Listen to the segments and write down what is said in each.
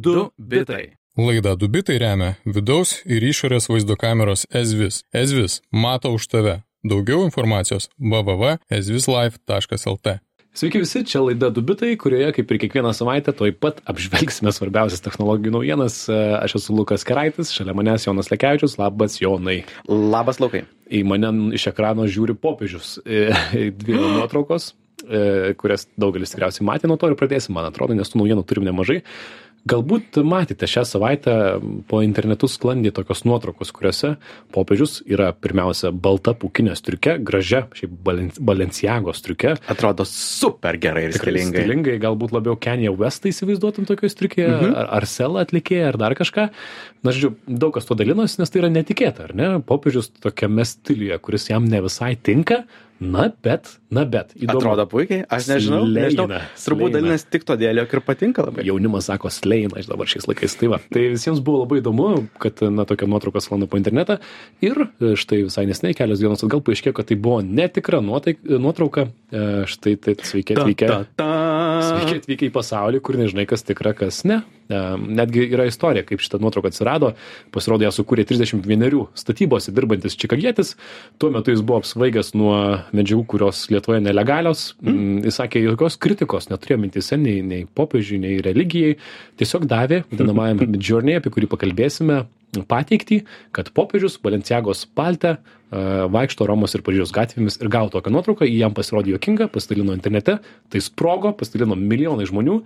2 bitai. Laida Dubitai remia vidaus ir išorės vaizdo kameros Ezvis. Ezvis mato už tave. Daugiau informacijos www.ezvislife.lt. Sveiki visi, čia laida Dubitai, kurioje kaip ir kiekvieną savaitę toj pat apžvelgsime svarbiausias technologijų naujienas. Aš esu Lukas Keraitis, šalia manęs Jonas Lekevičius, labas Jonai. Labas laukai. Į mane iš ekrano žiūri popiežius. Dvi nuotraukos, e, kurias daugelis tikriausiai matė nuo to ir pradėsim, man atrodo, nes tų naujienų turim nemažai. Galbūt matėte šią savaitę po internetu sklandė tokios nuotraukos, kuriuose popiežius yra pirmiausia balta pukinė striukė, gražia, šiaip Balenciagos striukė. Atrodo super gerai ir stilingai. Stilingai, galbūt labiau Kanye Westą įsivaizduotum tokioje striukėje, mhm. ar Arselą atlikėją, ar dar kažką. Na, žodžiu, daug kas tuo dalinosi, nes tai yra netikėta, ar ne? Popiežius tokiame stiliuje, kuris jam ne visai tinka, na, bet, na, bet. Įdomu. Atrodo puikiai, aš nežinau, nežinau. Sleina, Turbūt sleina. dalinasi tik todėl, jog ir patinka labai. Jaunimas sako sleina iš dabar šiais laikais. Tai, va. tai visiems buvo labai įdomu, kad na, tokia nuotrauka sklando po internetą. Ir e, štai visai nesnei, kelios dienos atgal paaiškėjo, kad tai buvo netikra nuotaik, nuotrauka. E, Štai tai sveiki atvykę. Sveiki atvykę į pasaulį, kur nežinai, kas tikra, kas ne. E, Netgi yra istorija, kaip šitą nuotrauką atsirado. Pasirodo, ją sukūrė 31 statybose dirbantis čikagietis. Tuo metu jis buvo apsvaigęs nuo medžiagų, kurios Lietuvoje nelegalios. Mm. Jis sakė, jokios kritikos neturėjo mintise nei, nei popiežiui, nei religijai. Tiesiog davė, vadinamajam Midjourney, apie kurį pakalbėsime, pateikti, kad popiežius Balenciagos palte uh, vaikšto Romos ir Paryžiaus gatvėmis ir gavo tokią nuotrauką, jam pasirodė juokinga, pasidalino internete, tai sprogo, pasidalino milijonai žmonių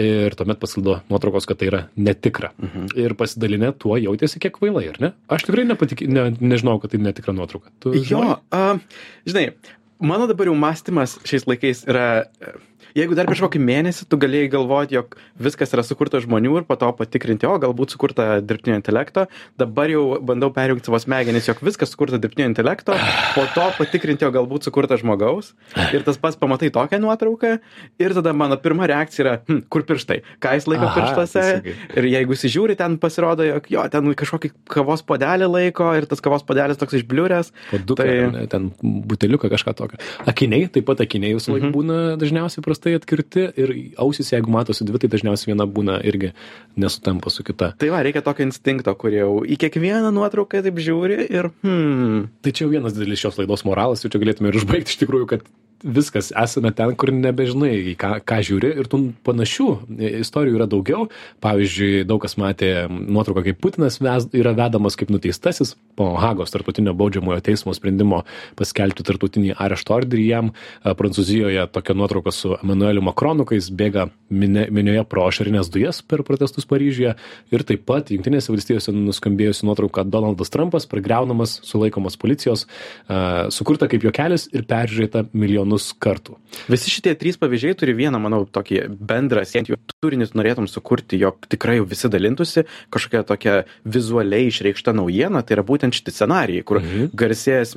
ir tuomet pasido nuotraukos, kad tai yra netikra. Mhm. Ir pasidalinę tuo jautėsi kiek vailai, ar ne? Aš tikrai nepatik, ne, nežinau, kad tai netikra nuotrauka. Tu Jo, žinojai? a, žinai, mano dabar jau mąstymas šiais laikais yra, e, jeigu dar prieš kokį mėnesį tu galėjai galvoti, jog viskas yra sukurta žmonių ir po to patikrinti, o galbūt sukurta dirbtinio intelekto, dabar jau bandau perjungti savo smegenis, jog viskas sukurta dirbtinio intelekto, po to patikrinti, o galbūt sukurta žmogaus. Ir tas pats pamatai tokią nuotrauką ir tada mano pirma reakcija yra, hm, kur pirštai, ką jis laiko Aha, pirštuose. teisingai. Ir jeigu įsižiūri, ten pasirodo, jog jo, ten kažkokį kavos podelį laiko ir tas kavos podelis toks išbliuręs. Paduką, Tai- ten buteliuką kažką tokio. Akiniai, taip pat akiniai visą laiką Mhm. būna dažniausiai prastai atkirti ir ausis, jeigu matosi dvi, tai dažniausiai viena būna irgi nesutampa su kita. Tai va, reikia tokio instinkto, kur jau į kiekvieną nuotrauką taip žiūri ir, hmm, Tai čia jau vienas didelis šios laidos moralas, jau čia galėtume ir užbaigti iš tikrųjų, kad viskas, esame ten, kur nebežinai, į ką, ką žiūri ir tų panašių istorijų yra daugiau. Pavyzdžiui, daug kas matė nuotrauką, kaip Putinas ves, yra vedamas kaip nuteistasis po Hagos tartutinio baudžiamojo teismo sprendimo paskelbti tartutinį arešto orderį jam. Prancūzijoje tokia nuotrauka su Emanueliu Makronu, kai jis bėga minė- minioje pro ašarinės dujas per protestus Paryžiuje. Ir taip pat Junktinėse valstijose nuskambėjusi nuotrauka Donaldas Trumpas, pragraunamas, sulaikomas policijos, sukurta kaip juokelis ir peržiūrėta milijonus kartų. visi šitie trys pavyzdžiai turi vieną, manau, tokį bendrą siekį. Turinį tu norėtum sukurti, jog tikrai visi dalintųsi kažkokia tokia vizualiai išreikšta naujiena, tai yra būtent šitie scenarijai, kur Mhm. garsės,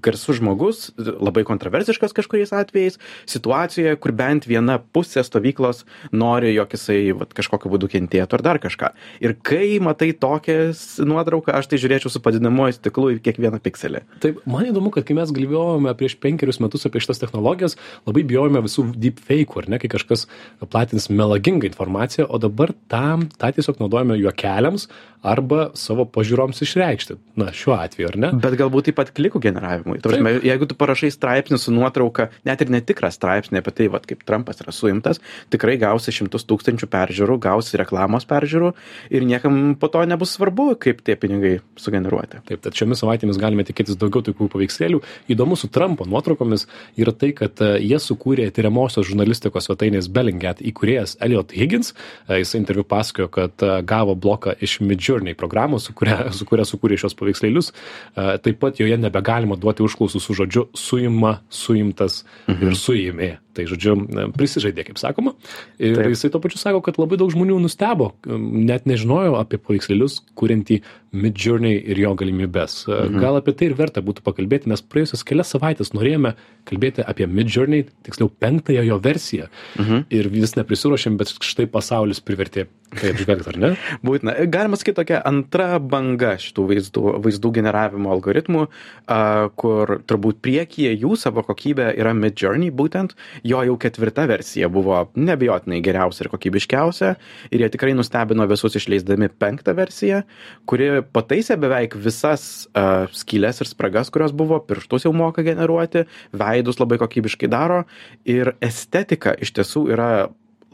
garsus žmogus, labai kontroversiškas kažkuriais atvejais, situacijoje, kur bent viena pusė stovyklos nori, jog jisai vat, kažkokiu būdu kentėtų ar dar kažką. Ir kai matai tokią nuotrauką, aš tai žiūrėčiau su padidinamuoju stiklu į kiekvieną pikselį. Taip, man įdomu, kad kai mes galvojome prieš penkerius metus apie šitas technologijas, labai bijojome visų deepfake, ar ne, kai kažkas platins melagingą informaciją, o dabar tam, tą tiesiog naudojame juokeliams arba savo pažiūroms išreikšti. Na, šiuo atveju, ar ne? Bet galbūt taip pat klikų generavimui. Prasme, jeigu tu parašai straipsnį su nuotrauka, net ir netikrą straipsnį apie tai, vat, kaip Trumpas yra suimtas, tikrai gausi šimtus tūkstančių peržiūrų, gausi reklamos peržiūrų ir niekam po to nebus svarbu, kaip tie pinigai sugeneruoti. Taip, tad šiomis savaitėmis galime tikėtis daugiau tokių paveikslėlių. Įdomu su Trumpo nuotraukomis yra tai, kad e, jie sukūrė tyriamosios žurnalistikos svetainės Bellinget įkūrėjas Elliot Higgins. E, Jis interviu pasakojo, kad e, gavo bloką iš Midjourney programos, su kuria, su kuria sukūrė šios paveikslėlius. Taip pat joje nebegalima duoti užklausų su žodžiu suima, suimtas mhm. ir suėmė. Tai žodžiu, prisižaidė, kaip sakoma. Ir Taip. jisai to pačiu sako, kad labai daug žmonių nustebo, net nežinojo apie paveikslėlius, kuriantį Midjourney ir jo galimybės. Mhm. Gal apie tai ir verta būtų pakalbėti, nes praėjusias kelias savaitės norėjome kalbėti apie Midjourney, tiksliau penktąją jo versiją. Mhm. Ir vis neprisiruošėm, bet štai pasaulis privertė tai apžvelgti, ar ne? Būtina. Galima sakyti tokia antra banga šitų vaizdų, vaizdų generavimo algoritmų, a, kur turbūt priekyje jų savo kokybė yra Mid Journey būtent. Jo jau ketvirta versija buvo nebejotinai geriausia ir kokybiškiausia. Ir jie tikrai nustebino visus išleisdami penktą versiją, kuri pataisė beveik visas a, skylės ir spragas, kurios buvo, pirštus jau moka generuoti, veidus labai kokybiškai daro. Ir estetika iš tiesų yra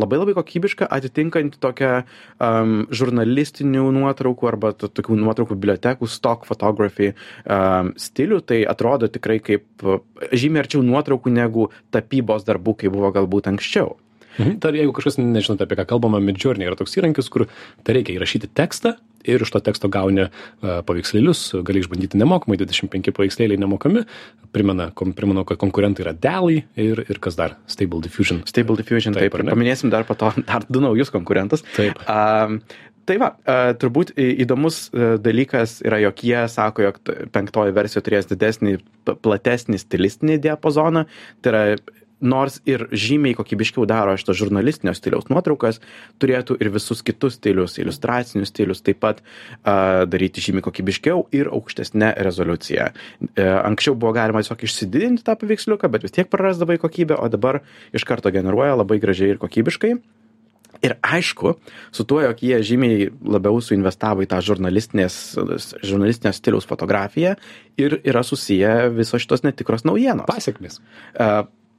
labai labai kokybiška, atitinkanti tokią um, žurnalistinių nuotraukų arba to- tokių nuotraukų bibliotekų stock photography um, stilių. Tai atrodo tikrai kaip žymiai arčiau nuotraukų negu tapybos darbų, kaip buvo galbūt anksčiau. Mhm. Tai jeigu kažkas nežinote, apie ką kalbama, Midjourney yra toks įrankis, kur tai reikia įrašyti tekstą ir iš to teksto gauni uh, paveikslėlius, gali išbandyti nemokamai, 25 paveikslėliai nemokami, primena, kom, primenu, kad konkurentai yra Dally ir, ir kas dar, Stable Diffusion. Stable Diffusion, Taip, taip, paminėsim dar po to dar du naujus konkurentus. Taip. Um, Tai va, turbūt įdomus a, dalykas yra, jog jie sako, jog penktoji versija turės didesnį, platesnį stilistinį diapazoną. Tai yra, nors ir žymiai kokybiškiau daro šito žurnalistinio stiliaus nuotraukas, turėtų ir visus kitus stilius, iliustracinius stilius taip pat a, daryti žymiai kokybiškiau ir aukštesnė rezoliucija. E, anksčiau buvo galima tiesiog išsididinti tą paveiksliuką, bet vis tiek prarasdavai kokybę, o dabar iš karto generuoja labai gražiai ir kokybiškai. Ir aišku, su tuo, jog jie žymiai labiau suinvestavo į tą žurnalistinės, stiliaus fotografiją ir yra susiję visos šitos netikros naujienos. Pasiekmes. E,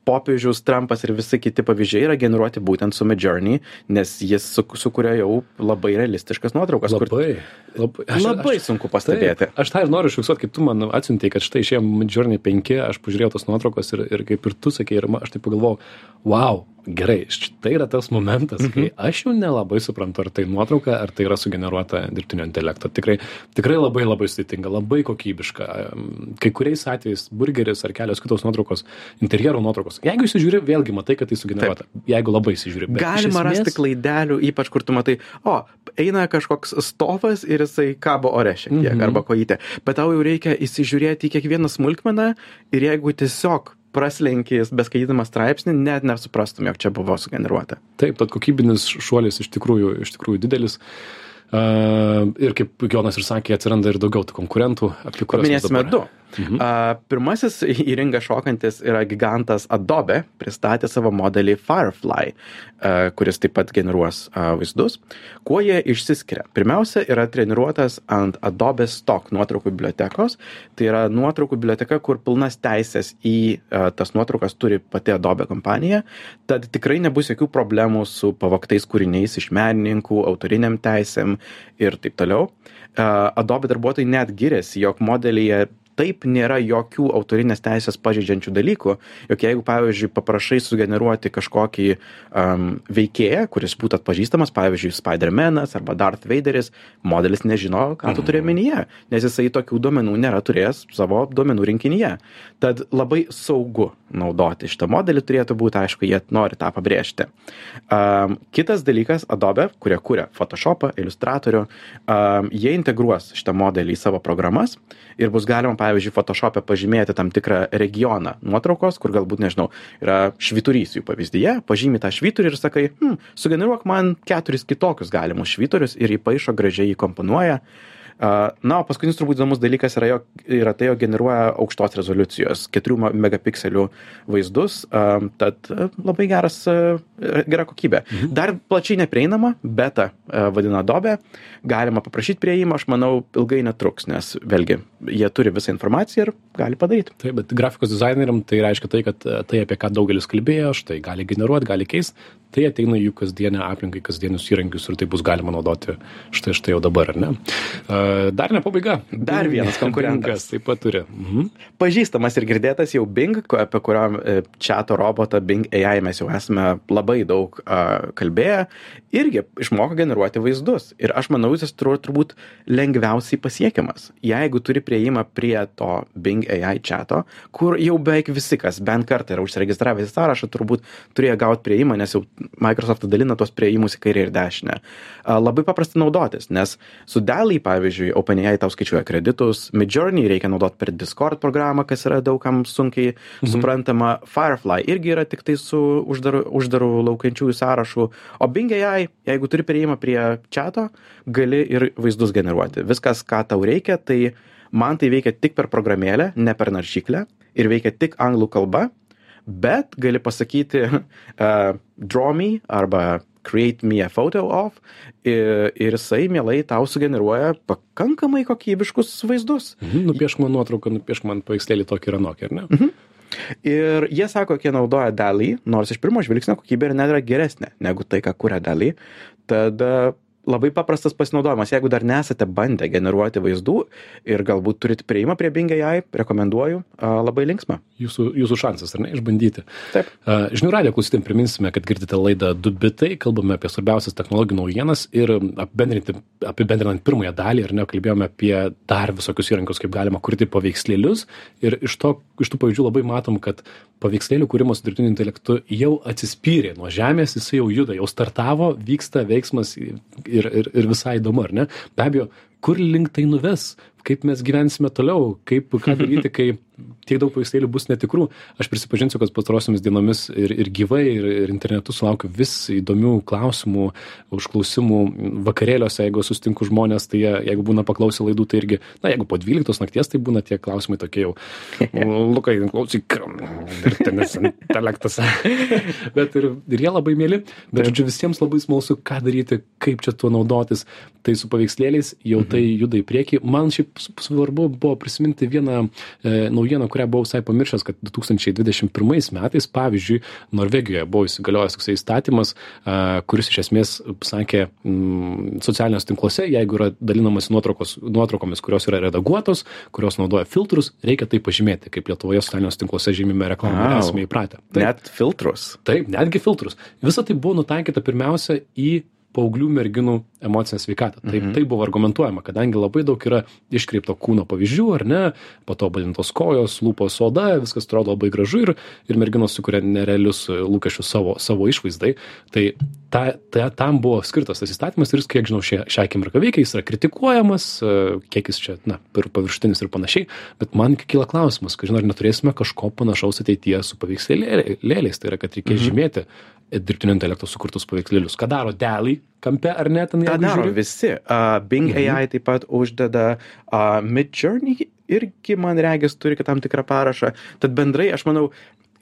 popiežius Trumpas ir visi kiti pavyzdžiai yra generuoti būtent su Midjourney, nes jis su, sukuria jau labai realistiškas nuotraukas. kur Labai. Labai, labai sunku pastebėti. Taip, aš tą ir noriu užfiksuoti, kaip tu man atsiuntėjai, kad štai išėjo Midjourney 5, aš pažiūrėjau tos nuotraukos ir, ir kaip ir tu sakei, ir aš taip pagalvojau, wow, gerai, tai yra tas momentas, kai aš jau nelabai suprantu, ar tai nuotrauka, ar tai yra sugeneruota dirbtinio intelekto. Tikrai, tikrai labai labai sudėtinga, labai kokybiška. Kai kuriais atvejais burgeris ar kelios kitos nuotraukos, interjero nuotraukos. Jeigu įsižiūri, vėlgi matai, kad tai sugeneruota. Jeigu labai įsižiūri. bet Galima esmės- rasti klaidelių, ypač kur tu matai, o, eina kažkoks stovas ir jisai kabo ore šiek tiek, Mhm. arba kojytė. Bet tau jau reikia įsižiūrėti į kiekvieną smulkmeną ir jeigu tiesiog praslenkis beskaitydamas straipsnį, net nesuprastum, jog čia buvo sugeneruota. Taip, tad kokybinis šuolis iš tikrųjų, iš tikrųjų didelis. Uh, ir kaip Jonas ir sakė, atsiranda ir daugiau tų konkurentų, apie kuriuos mes Paminėsime dabar- du. A, pirmasis į ringą šokantis yra gigantas Adobe, pristatė savo modelį Firefly, a, kuris taip pat generuos a, vaizdus. Kuo jie išsiskiria? Pirmiausia, yra treniruotas ant Adobe Stock nuotraukų bibliotekos. Tai yra nuotraukų biblioteka, kur pilnas teisės į a, tas nuotraukas turi pati Adobe kompanija. Tad tikrai nebus jokių problemų su pavoktais kūriniais iš menininkų, autoriniam teisėm ir taip toliau. A, Adobe darbuotojai net giriasi, jog modelyje taip nėra jokių autorinės teisės pažeidžiančių dalykų, jog jeigu, pavyzdžiui, paprašai sugeneruoti kažkokį um, veikėją, kuris būtų atpažįstamas, pavyzdžiui, Spider-Manas arba Darth Vaderis, modelis nežino, ką tu turi omenyje, nes jisai tokių duomenų nėra turėjęs savo duomenų rinkinyje. Tad labai saugu naudoti šitą modelį turėtų būti, aišku, jie nori tą pabrėžti. Um, kitas dalykas, Adobe, kurie kūrė Photoshopą, Illustratorių, um, jie integruos šitą modelį į savo programas ir bus galima, pavyzdžiui, Photoshop'e pažymėti tam tikrą regioną nuotraukos, kur galbūt, nežinau, yra švyturys jų pavyzdyje, pažymi tą švyturį ir sakai, hm, sugeneruok man keturis kitokius galimus švyturius ir įpaišo gražiai įkomponuoja. Na, o paskutinis turbūt įdomus dalykas yra, jo, yra tai, jog generuoja aukštos rezoliucijos 4 megapikselių vaizdus, tad labai geras, gera kokybė. Mhm. Dar plačiai neprieinama, beta vadina Adobe, galima paprašyti prieimą, aš manau, ilgai netruks, nes vėlgi jie turi visą informaciją ir gali padaryti. Taip, bet grafikos dizaineriam tai reiškia tai, kad tai, apie ką daugelis kalbėjo, štai gali generuoti, gali keisti, tai ateina į jų kasdienę aplinką, kasdienius įrankius ir tai bus galima naudoti štai štai jau dabar, ar ne? Dar ne pabaiga. Dar vienas konkurentas. Taip pat turi. Mhm. Pažįstamas ir girdėtas jau Bing, apie kurio e, chato robotą Bing AI mes jau esame labai daug kalbėję, irgi išmoko generuoti vaizdus. Ir aš manau, jis tur, turbūt lengviausiai pasiekiamas. Jeigu turi prieimą prie to Bing AI chato, kur jau beveik visi, kas bent kartą yra užsiregistravę į sąrašą, turbūt turėjo gauti prieimą, nes jau Microsoft dalina tuos prieimus į kairę ir dešinę. Labai paprasta naudotis, nes su Dally, pavyzdžiui, OpenAI tau skaičiuoja kreditus, Midjourney reikia naudoti per Discord programą, kas yra daugam sunkiai mhm. suprantama, Firefly irgi yra tik tai su uždaru, uždaru laukiančiųjų sąrašu, o Bing AI, jeigu turi prieimą prie čato, gali ir vaizdus generuoti. Viskas, ką tau reikia, tai man tai veikia tik per programėlę, ne per naršyklę ir veikia tik anglų kalba, bet gali pasakyti uh, draw me arba create me a photo of ir, ir jisai mielai tau sugeneruoja pakankamai kokybiškus vaizdus. Mhm, nupiešk man nuotrauką, nupiešk man paveikslėlį tokį ir anokį, ar ne? Mhm. Ir jie sako, kad jie naudoja dalį, nors iš pirmo žvilgsnio kokybė ir net yra geresnė negu tai, ką kuria dalį. Tada labai paprastas pasinaudojimas jeigu dar nesate bandę generuoti vaizdų ir galbūt turit priėjimą prie Bing AI, rekomenduoju, labai linksma. Jūsų, jūsų šansas, ar ne, išbandyti. Taip. Žinių radio klausytėm priminsime, kad girdite laidą 2 bitai, kalbame apie svarbiausias technologijų naujienas ir apibendrinant pirmąją dalį, ar ne, kalbėjome apie dar visokius įrankius, kaip galima kurti paveikslėlius ir iš, to, iš tų pavyzdžių labai matom, kad paveikslėlių kūrimas su dirbtiniu intelektu jau atsispyrė nuo žemės, jisai jau juda, jau startavo, vyksta veiksmas ir, ir, ir visai įdomu, ar ne? Be abejo, kur link tai nuves, kaip mes gyvensime toliau, kaip, ką daryti, kai tiek daug paveikslėlių bus netikrų. Aš prisipažinsiu, kad pastarosiomis dienomis ir, ir gyvai, ir, ir internetu sulaukiu vis įdomių klausimų, užklausimų vakarėliuose, jeigu sustinku žmonės, tai jie, jeigu būna paklausę laidų, tai irgi, na, jeigu po 12 nakties, tai būna tie klausimai tokie jau, Lukai, klausyk, dirbtinis intelektas. bet ir, ir jie labai mėly, bet, žodžiu, visiems labai smalsu, ką daryti, kaip čia tuo naudotis. Tai su paveikslėliais jau mhm. tai juda į priekį. Man šiaip svarbu buvo prisiminti vieną e, naujieną, kurią buvau visai pamiršęs, kad 2021 metais, pavyzdžiui, Norvegijoje buvo įsigaliojęs toksai įstatymas, kuris iš esmės sakė mm, socialiniuose tinkluose, jeigu yra dalinamasi nuotraukomis, kurios yra redaguotos, kurios naudoja filtrus, reikia tai pažymėti, kaip Lietuvoje socialiniuose tinkluose žymime reklamą, wow. esame įpratę. Taip, net filtrus. Taip, netgi filtrus. Visą tai buvo nutaikyta pirmiausia į paauglių merginų emocinę sveikatą. Taip, mhm. tai buvo argumentuojama, kadangi labai daug yra iškreipto kūno pavyzdžių, ar ne, patobulintos kojos, lūpos oda, viskas atrodo labai gražu ir, ir merginos sukuria nerealius lūkesčius savo, savo išvaizdai. Tai ta, ta, tam buvo skirtas tas įstatymas ir jis, kiek žinau, šią, šią akimirką veikia, jis yra kritikuojamas, kiek jis čia, na, per paviršutinis ir panašiai, bet man kyla klausimas, kad žinai, ar neturėsime kažko panašaus ateityje su paveikslėliais, tai yra, kad reikės mhm. žymėti dirbtinio intelekto sukurtus paveikslėlius. Ką daro Deli kampe ar ne? Ten tą daro žiūri? visi. Uh, Bing mhm. AI taip pat uždeda uh, Midjourney irgi, man regis, turi tam tikrą parašą. Tad bendrai, aš manau,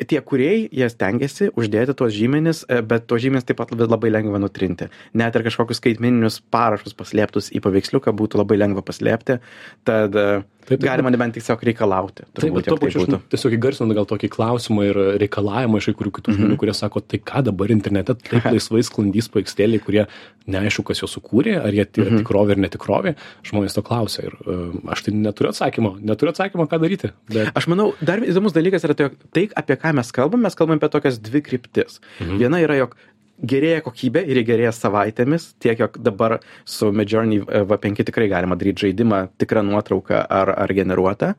tie kūrėjai, jie stengiasi uždėti tuos žymenis, e, bet tuos žymenis taip pat labai lengva nutrinti. Net ir kažkokius skaitmeninius parašus paslėptus į paveiksliuką būtų labai lengva paslėpti. Tad uh, Taip, taip, galima nebent tiesiog reikalauti. Taip, bet tuo tai pačiu tai tiesiog įgarsinant gal tokį klausimą ir reikalavimą iš kai kurių kitų žmonių, mm -hmm. kurie sako, tai ką dabar internete taip laisvai sklandys paveikslėliai, kurie neaišku, kas juos sukūrė, ar jie yra mm -hmm. tikrovė ar netikrovė, žmonės to klausia ir uh, aš tai neturiu atsakymo, neturiu atsakymo, ką daryti. Bet... Aš manau, dar įdomus dalykas yra tai, tai, apie ką mes kalbame, mes kalbame apie tokias dvi kryptis. -hmm. Viena yra, jog gerėja kokybė ir ji gerėja savaitėmis tiek jog dabar su midjourney v5 tikrai galima daryt žaidimą tikrą nuotrauką ar ar generuotą.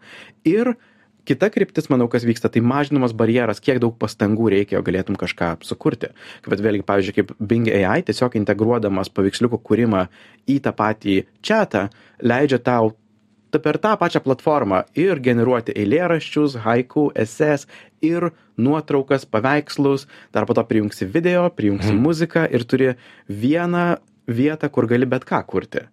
Ir kita kryptis manau kas vyksta tai mažinamas barjeras kiek daug pastangų reikia jog galėtum kažką sukurti. Bet vėlgi pavyzdžiui kaip bing ai tiesiog integruodamas paveiksliukų kūrimą į tą patį čiatą leidžia tau ta per tą pačią platformą ir generuoti eilėraščius haiku eses ir nuotraukas paveikslus dar po to prijungsi video prijungsi mhm. muziką ir turi vieną vietą kur gali bet ką kurti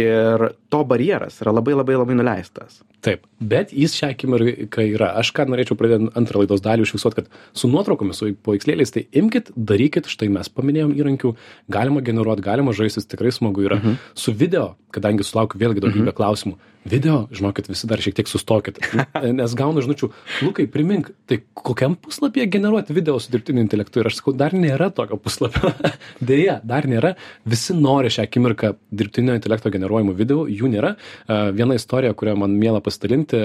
ir to barjeras yra labai labai labai nuleistas. Taip bet jis šią akimirką yra aš ką norėčiau pradėt antrą laidos dalį užfiksuot kad su nuotraukomis su paveikslėliais tai imkit darykit štai mes paminėjom įrankių galima generuot galima žaistis tikrai smagu yra. Mhm. su video kadangi sulaukiu vėlgi daugybę mhm. klausimų video žinokit visi dar šiek tiek sustokit nes gaunu žinučių lukai primink tai kokiam puslapyje generuot video su dirbtiniu intelektu? Ir aš sakau dar nėra tokio puslapio. Deja dar nėra. Visi nori šią akimirką dirbtinio intelekto generuojamų video jų nėra viena istorija kurią man miela pasidalinti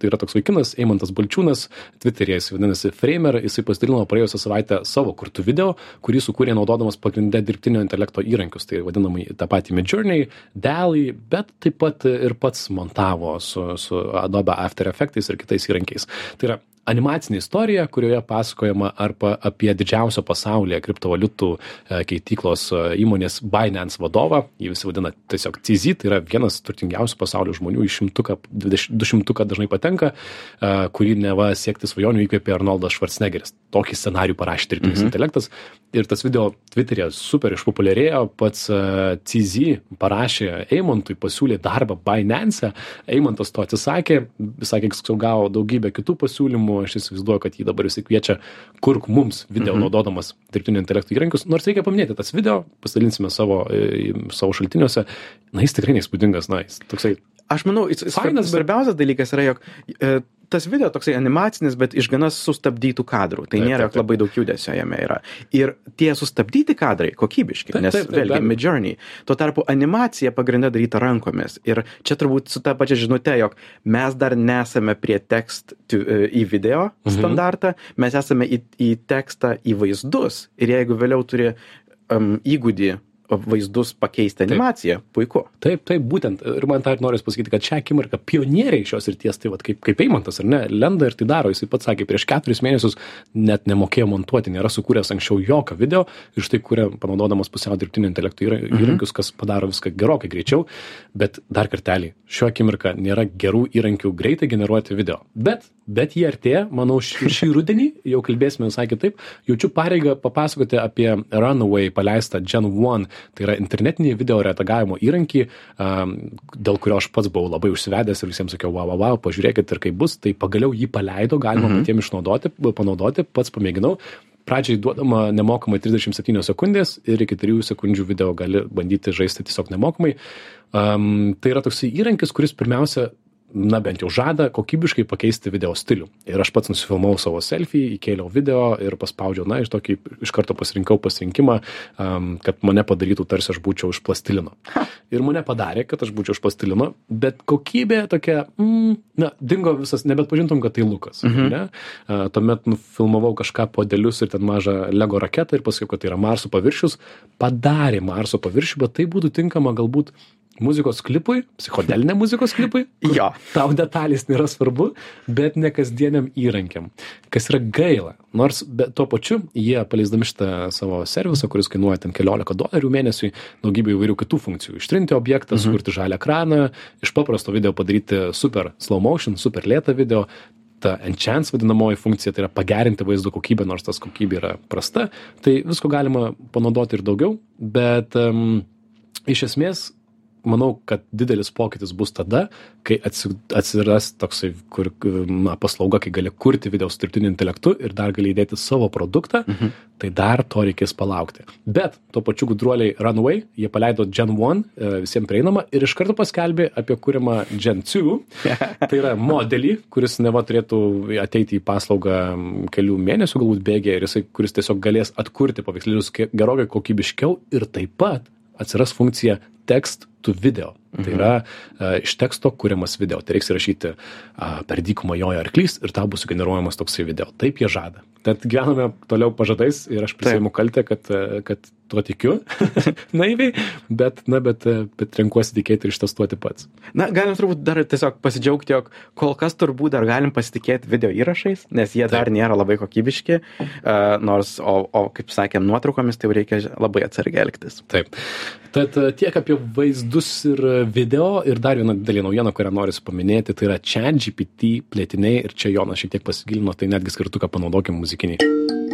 tai yra toks vaikinas eimantas balčiūnas tviteryje jis vadinasi framer jisai pasidalino praėjusią savaitę savo kurtu video kurį sukūrė naudodamas pagrinde dirbtinio intelekto įrankius tai vadinamąjį tą patį midjourney dally bet taip pat ir pats montavo su, su Adobe After Effects ir kitais įrankiais. Tai yra animacinė istorija kurioje pasakojama arba apie didžiausio pasaulyje kriptovaliutų e, keityklos e, įmonės Binance vadovą, jį visi vadina tiesiog CZ, tai yra vienas turtingiausių pasaulio žmonių, į šimtuką, dušimtuką dažnai patenka, e, kurį neva siekti svajonių įkvėpė Arnoldas Schwarzeneggeris. Tokį scenarių parašė dirbtinis mhm. intelektas ir tas video Twitter'e super išpopuliarėjo, pats CZ parašė Eimontui, pasiūlė darbą Binance, Eimontas to atsisakė, sakė, kad gavo daugybę kitų pasiūlymų, įdomu aš įsivaizduoju kad jį dabar visi kviečia kurk mums video mhm. naudodamas dirbtinio intelekto įrankius nors reikia paminėti tas video pasidalinsime savo e, savo šaltiniuose na jis tikrai neįspūdingas na jis toksai aš manau jis fainas svarbiausias dalykas yra jog e, tas video toksai animacinis, bet iš gana sustabdytų kadrų. Tai taip, nėra taip, taip. labai daug judesio jame yra. Ir tie sustabdyti kadrai kokybiški, taip, nes taip, taip, vėlgi Midjourney. Tuo tarpu animacija pagrindė daryta rankomis. Ir čia turbūt su ta pačia žinute, jog mes dar nesame prie tekst to, e, į video mhm. standartą, mes esame į, į tekstą į vaizdus. Ir jeigu vėliau turi um, įgūdį vaizdus pakeisti animacija puiku. Taip taip būtent. Ir man tą ir noris pasakyti kad šią akimirką pionieriai šios srities tai vat kaip kaip eimantas ar ne lenda ir tai daro. Jisai pats sakė prieš keturis mėnesius net nemokėjo montuoti nėra sukūręs anksčiau jokio video ir štai kuria panaudodamas pusiau dirbtinio intelekto mhm. įrankius kas padaro viską gerokai greičiau. Bet dar kartelį šią akimirką nėra gerų įrankių greitai generuoti video. Bet bet jie artėja manau šį, šį rudenį jau kalbėsime visai kitaip jaučiu pareigą papasakoti apie runaway paleistą gen one tai yra internetinį video redagavimo įrankį um, dėl kurio aš pats buvau labai užsivedęs ir visiems sakiau wow wow wow pažiūrėkit ir kaip bus tai pagaliau jį paleido galima mhm. patiem išnaudoti panaudoti pats pamėginau pradžiai duodama nemokamai 37 sekundės ir iki 3 sekundžių video gali bandyti žaisti tiesiog nemokamai. Um, tai yra toksai įrankis, kuris pirmiausia na bent jau žada kokybiškai pakeisti video stilių. Ir aš pats nusifilmavau savo selfį įkėliau video ir paspaudžiau na iš tokį iš karto pasirinkau pasirinkimą am kad mane padarytų tarsi aš būčiau iš plastilino. Ir mane padarė kad aš būčiau iš plastilino bet kokybė tokia mm, na dingo visas nebeatpažintum kad tai lukas mhm. ne? A, tuomet nufilmavau kažką puodelius ir ten mažą lego raketą ir pasakiau kad tai yra marso paviršius. Padarė marso paviršių bet tai būtų tinkama galbūt muzikos klipui, psichodelinė muzikos klipui. Jo. Tau detalės nėra svarbu, bet ne kasdieniam įrankiam. Kas yra gaila. Nors tuo pačiu jie paleisdami šitą savo servisą, kuris kainuoja ten keliolika dolerių mėnesiui, daugybę įvairių kitų funkcijų. Ištrinti objektą, mhm. sukurti žalią ekraną, iš paprasto video padaryti super slow motion, super lėtą video, ta enchance vadinamoji funkcija, tai yra pagerinti vaizdo kokybę, nors tas kokybė yra prasta, tai visko galima panaudoti ir daugiau, bet um, iš esmės manau kad didelis pokytis bus tada kai atsi atsiras toksai kur na paslauga kai gali kurti video su dirbtiniu intelektu ir dar gali įdėti savo produktą mhm. tai dar to reikės palaukti bet tuo pačiu gudruoliai runway jie paleido gen one e, visiem prieinamą ir iš karto paskelbė apie kuriamą gen two tai yra modelį kuris neva turėtų ateiti į paslaugą kelių mėnesių galbūt bėgyje ir jisai kuris tiesiog galės atkurti paveikslėlius gerokai kokybiškiau ir taip pat atsiras funkcija text to video. Tai mhm. Tai yra uh, iš teksto kuriamas video. Tai reiks įrašyti uh, per dykumą jojo arklys ir tau bus sugeneruojamas toksai video. Taip jie žada. Tad gyvename toliau pažadais ir aš prisiimu kaltę, kad, kad tuo tikiu, naiviai, bet, na, bet, bet renkuosi tikėti ir ištestuoti pats. Na, galim turbūt dar tiesiog pasidžiaugti, jog kol kas turbūt dar galim pasitikėti video įrašais, nes jie Taip. dar nėra labai kokybiški, uh, nors, o, o kaip sakėm, nuotraukomis tai reikia labai atsargiai elgtis. Taip. Tad tiek apie vaizdus ir video ir dar viena didelė naujiena, kurią noriu paminėti, tai yra ChatGPT plėtiniai ir čia Jonas šiek tiek pasigilino, tai netgi skirtuką panaudokim muzikiniai.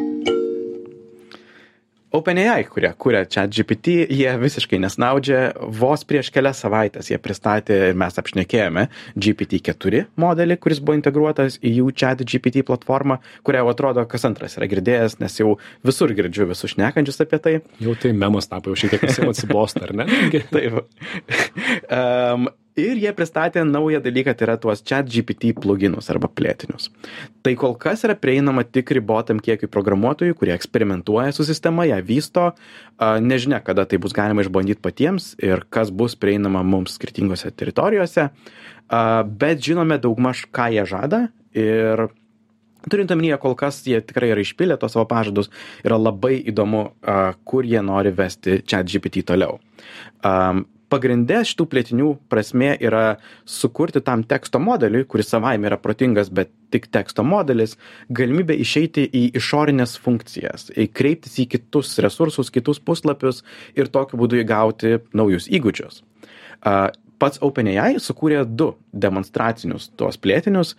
OpenAI, kurie kuria ChatGPT, jie visiškai nesnaudžia. Vos prieš kelias savaitės jie pristatė ir mes apšnekėjome GPT-4 modelį, kuris buvo integruotas į jų ChatGPT platformą, kurią jau atrodo kas antras yra girdėjęs, nes jau visur girdžiu visus šnekančius apie tai. Jau tai memas tapo, jau šiek tiek visiems atsibosta, ar ne? Taip. um, ir jie pristatė naują dalyką, tai yra tuos chat GPT pluginus arba plėtinius. Tai kol kas yra prieinama tik ribotam kiekiui programuotojų, kurie eksperimentuoja su sistema, ją vysto, nežinia, kada tai bus galima išbandyti patiems ir kas bus prieinama mums skirtingose teritorijose, bet žinome daugmaž, ką jie žada ir Turint omenyje, kol kas jie tikrai yra išpilę tos savo pažadus, yra labai įdomu, kur jie nori vesti chat GPT toliau. Pagrinde šitų plėtinių prasmė yra sukurti tam teksto modeliui kuris savaime yra protingas bet tik teksto modelis galimybę išeiti į išorines funkcijas kreiptis į kitus resursus kitus puslapius ir tokiu būdu įgauti naujus įgūdžius pats OpenAI sukūrė du demonstracinius tuos plėtinius.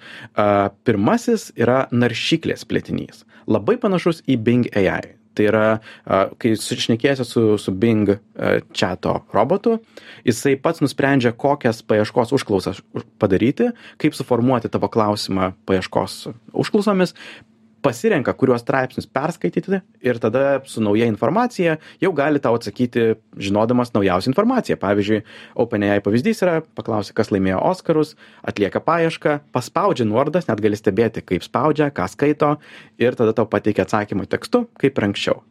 Pirmasis yra naršyklės plėtinys. Labai panašus į Bing AI. Tai yra, kai sušnekėsi su, su Bing čato robotu, jisai pats nusprendžia, kokias paieškos užklausas padaryti, kaip suformuoti tavo klausimą paieškos užklausomis, pasirenka kuriuos straipsnius perskaityti ir tada su nauja informacija jau gali tau atsakyti žinodamas naujausią informaciją. Pavyzdžiui openai pavyzdys yra paklausi kas laimėjo oskarus atlieka paiešką paspaudžia nuorodas net gali stebėti kaip spaudžia ką skaito ir tada tau pateikia atsakymą tekstu kaip ir anksčiau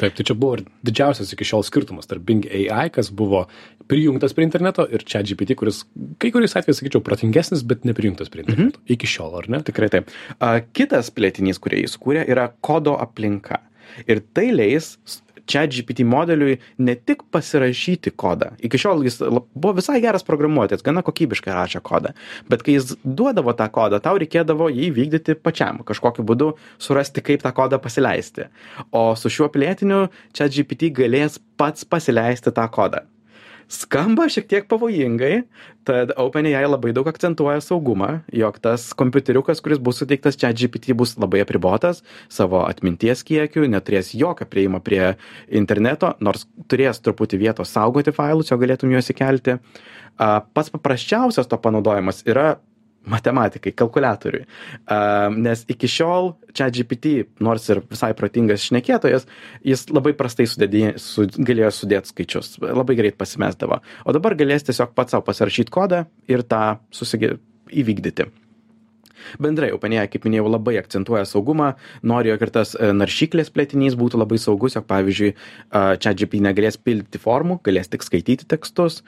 taip tai čia buvo ir didžiausias iki šiol skirtumas tarp bing ai kas buvo prijungtas prie interneto ir chatgpt kuris kai kuriais atvejais sakyčiau protingesnis bet neprijungtas prie interneto iki šiol ar ne? Tikrai taip. A, kitas plėtinys kurį jis kūrė yra kodo aplinka. Ir tai leis ChatGPT modeliui ne tik pasirašyti kodą. Iki šiol jis buvo visai geras programuotojas, gana kokybiškai rašė kodą. Bet kai jis duodavo tą kodą, tau reikėdavo jį vykdyti pačiam, kažkokiu būdu surasti, kaip tą kodą pasileisti. O su šiuo plėtiniu ChatGPT galės pats pasileisti tą kodą skamba šiek tiek pavojingai tad openai labai daug akcentuoja saugumą jog tas kompiuteriukas kuris bus suteiktas chatgpt bus labai apribotas savo atminties kiekiu neturės jokio priėjimo prie interneto nors turės truputį vietos saugoti failus jog galėtum juos įkelti. Pats paprasčiausias to panaudojimas yra matematikai, kalkuliatoriui. Uh, nes iki šiol čia GPT, nors ir visai protingas šnekėtojas, jis labai prastai sudėdė, su, galėjo sudėti skaičius, labai greit pasimesdavo. O dabar galės tiesiog pats savo pasirašyti kodą ir tą susigė, įvykdyti. Bendrai OpenAI, kaip minėjau, labai akcentuoja saugumą, nori, jog ir tas naršyklės plėtinys būtų labai saugus, jog pavyzdžiui, čia GP negalės pildyti formų, galės tik skaityti tekstus,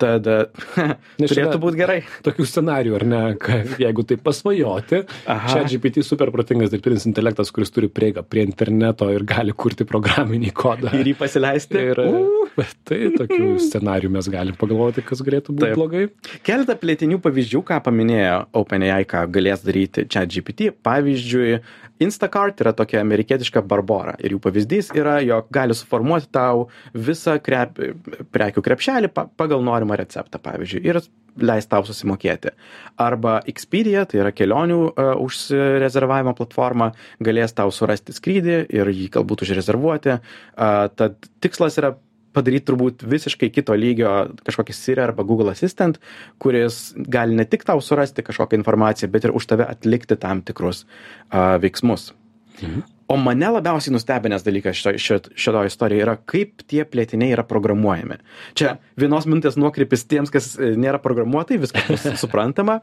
tad turėtų būti gerai. Tokių scenarių, ar ne, kad jeigu tai pasvajoti, čia GPT super protingas dirbtinis intelektas, kuris turi prieigą prie interneto ir gali kurti programinį kodą. Ir jį pasileisti. Ir, uh. Tai tokių scenarių mes galim pagalvoti, kas galėtų būti Taip. blogai. Keletą plėtinių pavyzdžių, ką paminėjo OpenAI, ką galės daryti čia GPT. Pavyzdžiui, Instacart yra tokia amerikietiška barbora ir jų pavyzdys yra, jog gali suformuoti tau visą krep, prekių krepšelį pagal norimą receptą, pavyzdžiui, ir leis tau susimokėti. Arba Expedia, tai yra kelionių uh, užsirezervavimo platforma, galės tau surasti skrydį ir jį galbūt užrezervuoti. Uh, tad tikslas yra padaryt turbūt visiškai kito lygio kažkokį Siri arba Google Assistant, kuris gali ne tik tau surasti kažkokią informaciją, bet ir už tave atlikti tam tikrus uh, veiksmus. Mhm o mane labiausiai nustebinęs dalykas šitoj šit šitoj istorijoj yra kaip tie plėtiniai yra programuojami. Čia vienos minutės nuokrypis tiems kas e, nėra programuotojai viskas bus suprantama.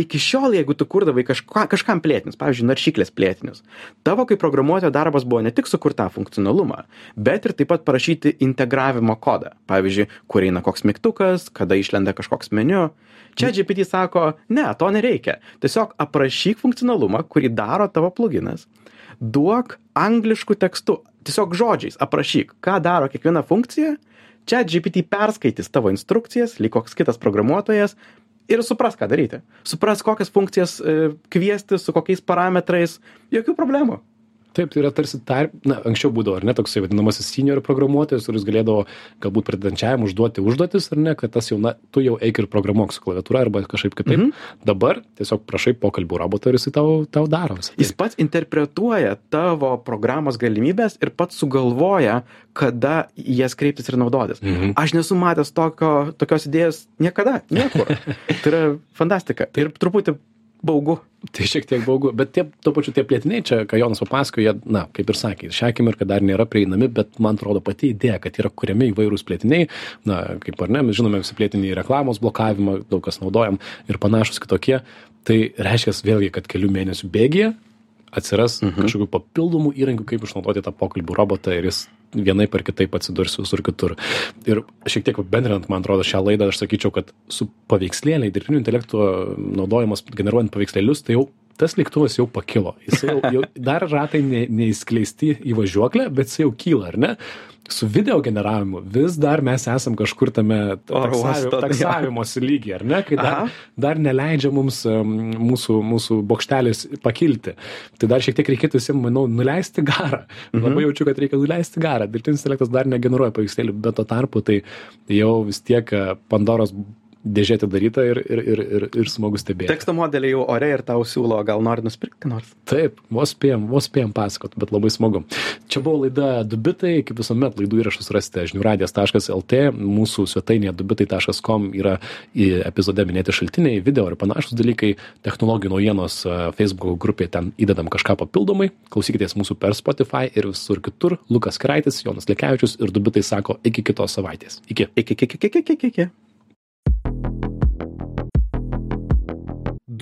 Iki šiol jeigu tu kurdavai kažką kažkam plėtinius pavyzdžiui naršyklės plėtinius tavo kaip programuotojo darbas buvo ne tik sukurt tą funkcionalumą bet ir taip pat parašyti integravimo kodą. Pavyzdžiui kur eina koks mygtukas kada išlenda kažkoks meniu. Čia gpt sako ne to nereikia. Tiesiog aprašyk funkcionalumą kurį daro tavo pluginas duok anglišku tekstu tiesiog žodžiais aprašyk ką daro kiekviena funkcija chat gpt perskaitys tavo instrukcijas lyg koks kitas programuotojas ir supras ką daryti. Supras kokias funkcijas e, kviesti su kokiais parametrais jokių problemų taip tai yra tarsi tar na anksčiau būdavo ar ne toksai vadinamasis senior programuotojas kuris galėdavo galbūt pradedančiajam užduoti užduotis ar ne kad tas jau na tu jau eik ir programuok su klaviatūra arba kažkaip kitaip Mhm. dabar tiesiog prašai pokalbių roboto ir jisai tau tau daro visą tai. jis pats interpretuoja tavo programos galimybes ir pats sugalvoja kada jas kreiptis ir naudotis Mhm. aš nesu matęs tokio tokios idėjos niekada niekur tai yra fantastika ir truputį baugu. Tai šiek tiek baugu. Bet tie tuo pačiu tie plėtiniai čia ką jonas papasakojo jie na kaip ir sakė šią akimirką dar nėra prieinami bet man atrodo pati idėja kad yra kuriami įvairūs plėtiniai na kaip ar ne mes žinome visi plėtiniai reklamos blokavimą daug kas naudojam ir panašūs kitokie. Tai reiškias vėlgi kad kelių mėnesių bėgyje atsiras kažkokių papildomų įrankių kaip išnaudoti tą pokalbių robotą ir jis vienaip ar kitaip atsidurs visur kitur. Ir šiek tiek bendrinant man atrodo šią laidą aš sakyčiau kad su paveikslėliai dirbtinio intelekto naudojimas generuojant paveikslėlius tai jau tas lėktuvas jau pakilo. Jis jau, jau dar ratai ne, neįskleisti į važiuoklę, bet jis jau kyla, ar ne? su video generavimu vis dar mes esam kažkur tame uosto, taksavimosi lygyje, ar ne, kai dar, Aha. dar neleidžia mums um, mūsų, mūsų bokštelis pakilti. Tai dar šiek tiek reikėtų visiems, manau, nuleisti garą. Mhm. Labai jaučiu, kad reikia nuleisti garą. Dirbtinis intelektas dar negeneruoja paveikslėlių, bet tuo tarpu tai jau vis tiek e, Pandoros dėžė atidaryta ir, ir, ir, ir, ir smagu stebėti. Teksto modeliai jau ore ir tau siūlo, gal nori nusipirkti nors. Taip, vos spėjom, vos spėjom pasakot, bet labai smagu. Čia buvo laida Dubitai, kaip visuomet laidų įrašus rasite žiniųradijas.lt, mūsų svetainėje dubitai.com yra epizode minėti šaltiniai, video ir panašus dalykai, technologijų naujienos e, Facebook grupėje ten įdedam kažką papildomai, klausykitės mūsų per Spotify ir visur kitur. Lukas Kraitis, Jonas Lekevičius ir Dubitai sako iki kitos savaitės. Iki. Iki, iki, iki, iki, iki, iki.